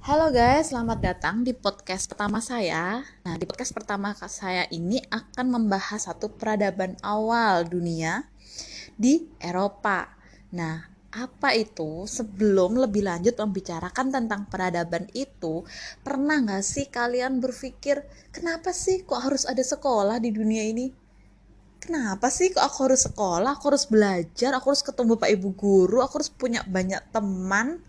Halo guys, selamat datang di podcast pertama saya. Nah, di podcast pertama saya ini akan membahas satu peradaban awal dunia di Eropa. Nah, apa itu? Sebelum lebih lanjut membicarakan tentang peradaban itu, pernah nggak sih kalian berpikir, kenapa sih kok harus ada sekolah di dunia ini? Kenapa sih kok aku harus sekolah, aku harus belajar, aku harus ketemu Pak Ibu Guru, aku harus punya banyak teman?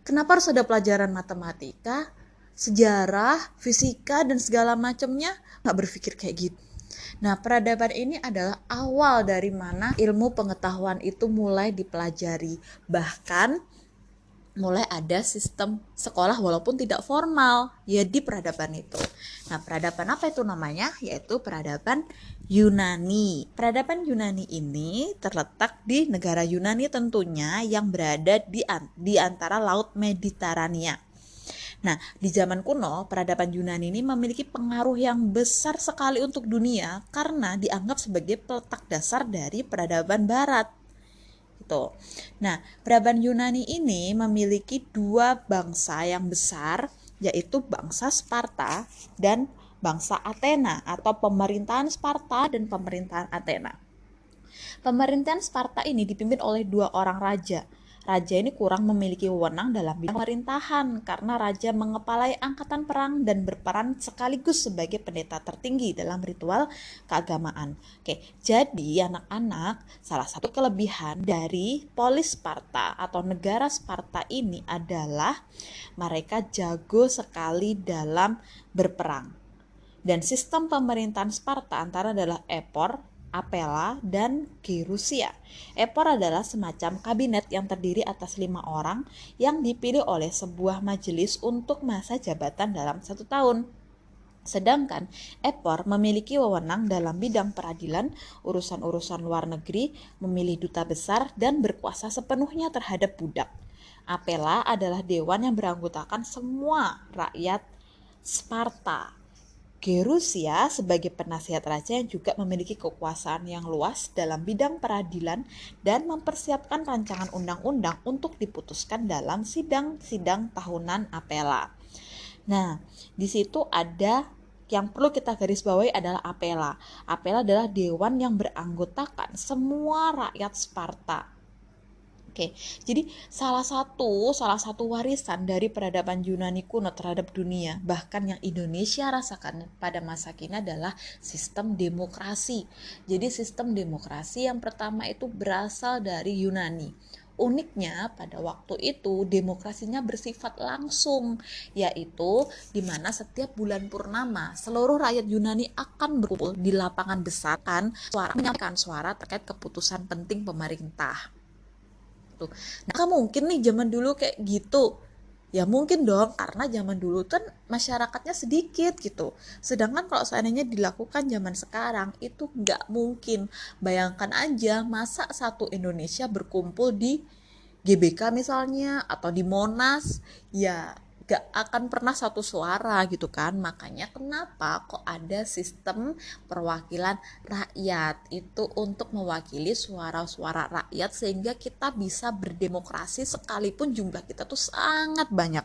Kenapa harus ada pelajaran matematika, sejarah, fisika, dan segala macamnya? Nggak berpikir kayak gitu. Nah, peradaban ini adalah awal dari mana ilmu pengetahuan itu mulai dipelajari. Bahkan mulai ada sistem sekolah walaupun tidak formal ya di peradaban itu. Nah, peradaban apa itu namanya? Yaitu peradaban Yunani. Peradaban Yunani ini terletak di negara Yunani tentunya yang berada di di antara Laut Mediterania. Nah, di zaman kuno, peradaban Yunani ini memiliki pengaruh yang besar sekali untuk dunia karena dianggap sebagai peletak dasar dari peradaban barat gitu. Nah, peradaban Yunani ini memiliki dua bangsa yang besar, yaitu bangsa Sparta dan bangsa Athena atau pemerintahan Sparta dan pemerintahan Athena. Pemerintahan Sparta ini dipimpin oleh dua orang raja, raja ini kurang memiliki wewenang dalam bidang pemerintahan karena raja mengepalai angkatan perang dan berperan sekaligus sebagai pendeta tertinggi dalam ritual keagamaan. Oke, jadi anak-anak, salah satu kelebihan dari polis Sparta atau negara Sparta ini adalah mereka jago sekali dalam berperang. Dan sistem pemerintahan Sparta antara adalah Epor, Apela, dan Gerusia. Epor adalah semacam kabinet yang terdiri atas lima orang yang dipilih oleh sebuah majelis untuk masa jabatan dalam satu tahun. Sedangkan Epor memiliki wewenang dalam bidang peradilan, urusan-urusan luar negeri, memilih duta besar, dan berkuasa sepenuhnya terhadap budak. Apela adalah dewan yang beranggotakan semua rakyat Sparta Gerusia sebagai penasihat raja yang juga memiliki kekuasaan yang luas dalam bidang peradilan dan mempersiapkan rancangan undang-undang untuk diputuskan dalam sidang-sidang tahunan apela. Nah, di situ ada yang perlu kita garis bawahi adalah apela. Apela adalah dewan yang beranggotakan semua rakyat Sparta Oke, jadi salah satu salah satu warisan dari peradaban Yunani kuno terhadap dunia, bahkan yang Indonesia rasakan pada masa kini adalah sistem demokrasi. Jadi sistem demokrasi yang pertama itu berasal dari Yunani. Uniknya pada waktu itu demokrasinya bersifat langsung, yaitu di mana setiap bulan purnama seluruh rakyat Yunani akan berkumpul di lapangan besar kan suara menyampaikan suara terkait keputusan penting pemerintah gitu. Nah, mungkin nih zaman dulu kayak gitu. Ya mungkin dong karena zaman dulu kan masyarakatnya sedikit gitu. Sedangkan kalau seandainya dilakukan zaman sekarang itu nggak mungkin. Bayangkan aja masa satu Indonesia berkumpul di GBK misalnya atau di Monas ya gak akan pernah satu suara gitu kan. Makanya kenapa kok ada sistem perwakilan rakyat? Itu untuk mewakili suara-suara rakyat sehingga kita bisa berdemokrasi sekalipun jumlah kita tuh sangat banyak.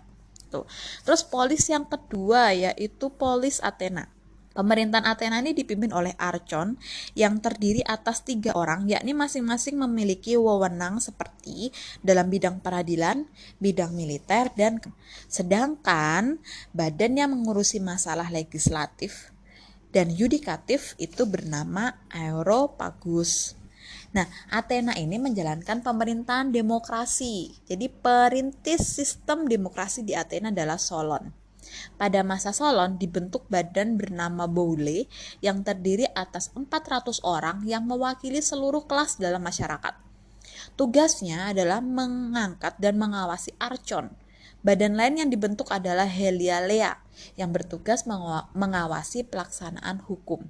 Tuh. Terus polis yang kedua yaitu polis Athena Pemerintahan Athena ini dipimpin oleh Archon yang terdiri atas tiga orang, yakni masing-masing memiliki wewenang seperti dalam bidang peradilan, bidang militer, dan sedangkan badan yang mengurusi masalah legislatif dan yudikatif itu bernama Aeropagus. Nah, Athena ini menjalankan pemerintahan demokrasi. Jadi perintis sistem demokrasi di Athena adalah Solon. Pada masa Solon dibentuk badan bernama Boule yang terdiri atas 400 orang yang mewakili seluruh kelas dalam masyarakat. Tugasnya adalah mengangkat dan mengawasi Archon. Badan lain yang dibentuk adalah Helialea yang bertugas mengawasi pelaksanaan hukum.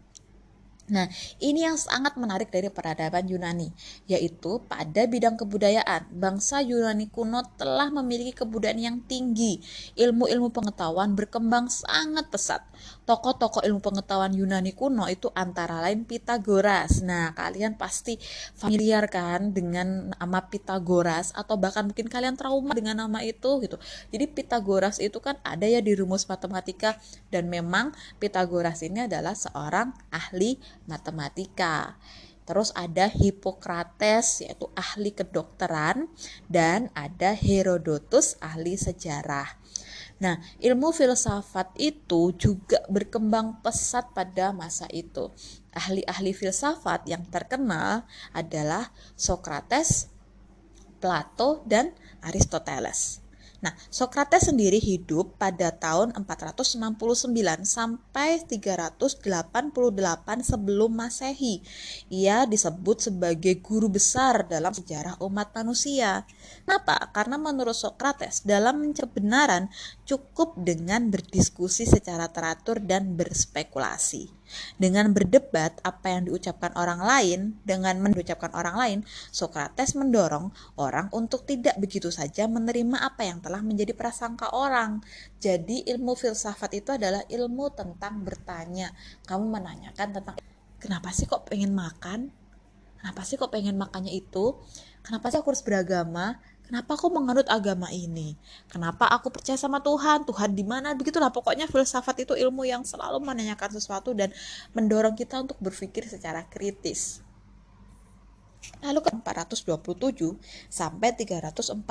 Nah, ini yang sangat menarik dari peradaban Yunani, yaitu pada bidang kebudayaan. Bangsa Yunani kuno telah memiliki kebudayaan yang tinggi. Ilmu-ilmu pengetahuan berkembang sangat pesat. Tokoh-tokoh ilmu pengetahuan Yunani kuno itu antara lain Pitagoras. Nah, kalian pasti familiar kan dengan nama Pitagoras atau bahkan mungkin kalian trauma dengan nama itu gitu. Jadi Pitagoras itu kan ada ya di rumus matematika dan memang Pitagoras ini adalah seorang ahli matematika. Terus ada Hippocrates yaitu ahli kedokteran dan ada Herodotus ahli sejarah. Nah, ilmu filsafat itu juga berkembang pesat pada masa itu. Ahli-ahli filsafat yang terkenal adalah Socrates, Plato, dan Aristoteles. Nah, Socrates sendiri hidup pada tahun 469 sampai 388 sebelum Masehi. Ia disebut sebagai guru besar dalam sejarah umat manusia. Kenapa? Karena menurut Socrates, dalam kebenaran cukup dengan berdiskusi secara teratur dan berspekulasi. Dengan berdebat apa yang diucapkan orang lain, dengan mengucapkan orang lain, Socrates mendorong orang untuk tidak begitu saja menerima apa yang telah menjadi prasangka orang. Jadi ilmu filsafat itu adalah ilmu tentang bertanya. Kamu menanyakan tentang kenapa sih kok pengen makan? Kenapa sih kok pengen makannya itu? Kenapa sih aku harus beragama? Kenapa aku menganut agama ini? Kenapa aku percaya sama Tuhan? Tuhan di mana? Begitulah pokoknya filsafat itu ilmu yang selalu menanyakan sesuatu dan mendorong kita untuk berpikir secara kritis. Lalu ke 427 sampai 347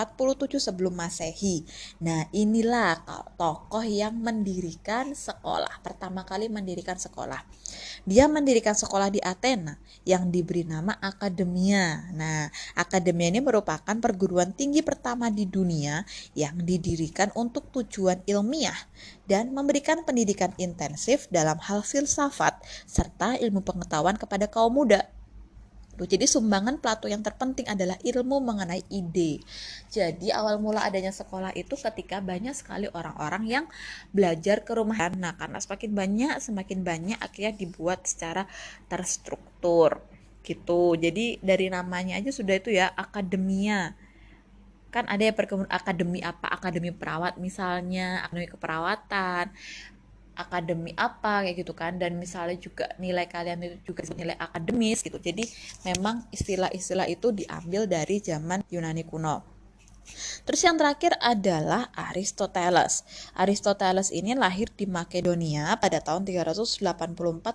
sebelum Masehi. Nah, inilah tokoh yang mendirikan sekolah. Pertama kali mendirikan sekolah. Dia mendirikan sekolah di Athena yang diberi nama Akademia. Nah, Akademia ini merupakan perguruan tinggi pertama di dunia yang didirikan untuk tujuan ilmiah dan memberikan pendidikan intensif dalam hal filsafat serta ilmu pengetahuan kepada kaum muda. Jadi sumbangan Plato yang terpenting adalah ilmu mengenai ide. Jadi awal mula adanya sekolah itu ketika banyak sekali orang-orang yang belajar ke rumah. Nah, karena semakin banyak, semakin banyak akhirnya dibuat secara terstruktur gitu. Jadi dari namanya aja sudah itu ya akademia. Kan ada ya perkebunan akademi apa? Akademi perawat misalnya, akademi keperawatan, akademi apa kayak gitu kan dan misalnya juga nilai kalian itu juga nilai akademis gitu jadi memang istilah-istilah itu diambil dari zaman Yunani kuno Terus yang terakhir adalah Aristoteles. Aristoteles ini lahir di Makedonia pada tahun 384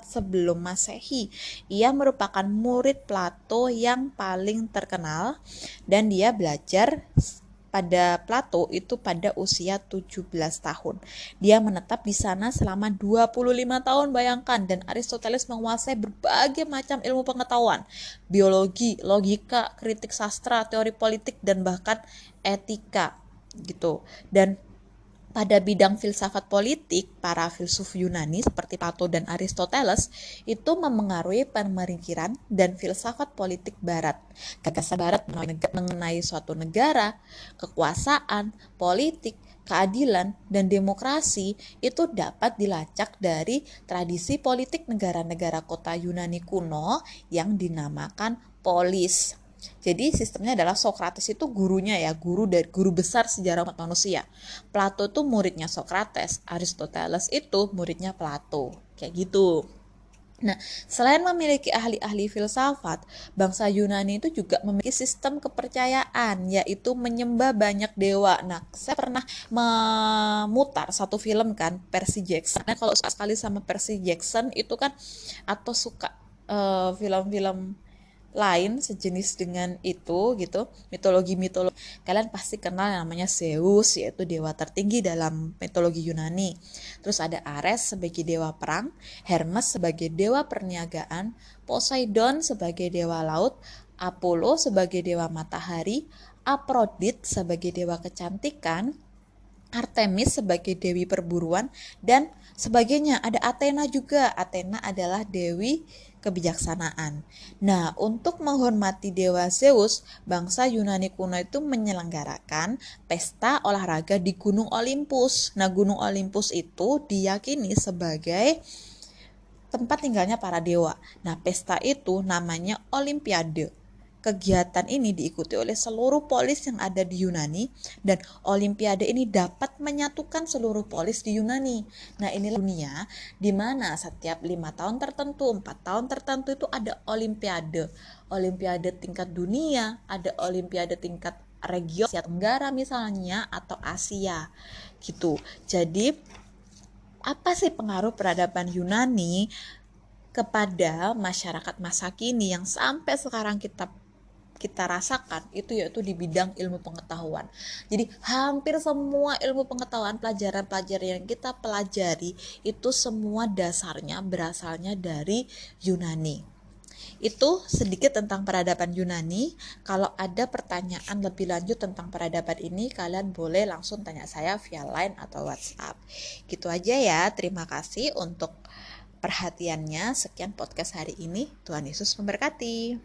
sebelum Masehi. Ia merupakan murid Plato yang paling terkenal dan dia belajar pada Plato itu pada usia 17 tahun. Dia menetap di sana selama 25 tahun bayangkan dan Aristoteles menguasai berbagai macam ilmu pengetahuan, biologi, logika, kritik sastra, teori politik dan bahkan etika gitu. Dan pada bidang filsafat politik, para filsuf Yunani seperti Plato dan Aristoteles itu memengaruhi pemikiran dan filsafat politik barat. Gagasan barat mengenai suatu negara, kekuasaan, politik, keadilan, dan demokrasi itu dapat dilacak dari tradisi politik negara-negara kota Yunani kuno yang dinamakan polis jadi sistemnya adalah Socrates itu gurunya ya, guru dari guru besar sejarah umat manusia. Plato itu muridnya Socrates, Aristoteles itu muridnya Plato. Kayak gitu. Nah, selain memiliki ahli-ahli filsafat, bangsa Yunani itu juga memiliki sistem kepercayaan, yaitu menyembah banyak dewa. Nah, saya pernah memutar satu film kan, Percy Jackson. Nah, kalau suka sekali sama Percy Jackson itu kan, atau suka uh, film-film lain sejenis dengan itu gitu mitologi mitologi kalian pasti kenal yang namanya Zeus yaitu dewa tertinggi dalam mitologi Yunani. Terus ada Ares sebagai dewa perang Hermes sebagai dewa perniagaan Poseidon sebagai dewa laut Apollo sebagai dewa matahari Aphrodite sebagai dewa kecantikan Artemis sebagai dewi perburuan dan sebagainya ada Athena juga Athena adalah dewi kebijaksanaan. Nah, untuk menghormati dewa Zeus, bangsa Yunani kuno itu menyelenggarakan pesta olahraga di Gunung Olympus. Nah, Gunung Olympus itu diyakini sebagai tempat tinggalnya para dewa. Nah, pesta itu namanya Olimpiade. Kegiatan ini diikuti oleh seluruh polis yang ada di Yunani dan olimpiade ini dapat menyatukan seluruh polis di Yunani. Nah inilah dunia di mana setiap lima tahun tertentu, empat tahun tertentu itu ada olimpiade. Olimpiade tingkat dunia, ada olimpiade tingkat region Asia Tenggara misalnya atau Asia gitu. Jadi apa sih pengaruh peradaban Yunani kepada masyarakat masa kini yang sampai sekarang kita kita rasakan itu yaitu di bidang ilmu pengetahuan. Jadi hampir semua ilmu pengetahuan pelajaran-pelajaran yang kita pelajari itu semua dasarnya berasalnya dari Yunani. Itu sedikit tentang peradaban Yunani. Kalau ada pertanyaan lebih lanjut tentang peradaban ini, kalian boleh langsung tanya saya via line atau WhatsApp. Gitu aja ya. Terima kasih untuk perhatiannya. Sekian podcast hari ini. Tuhan Yesus memberkati.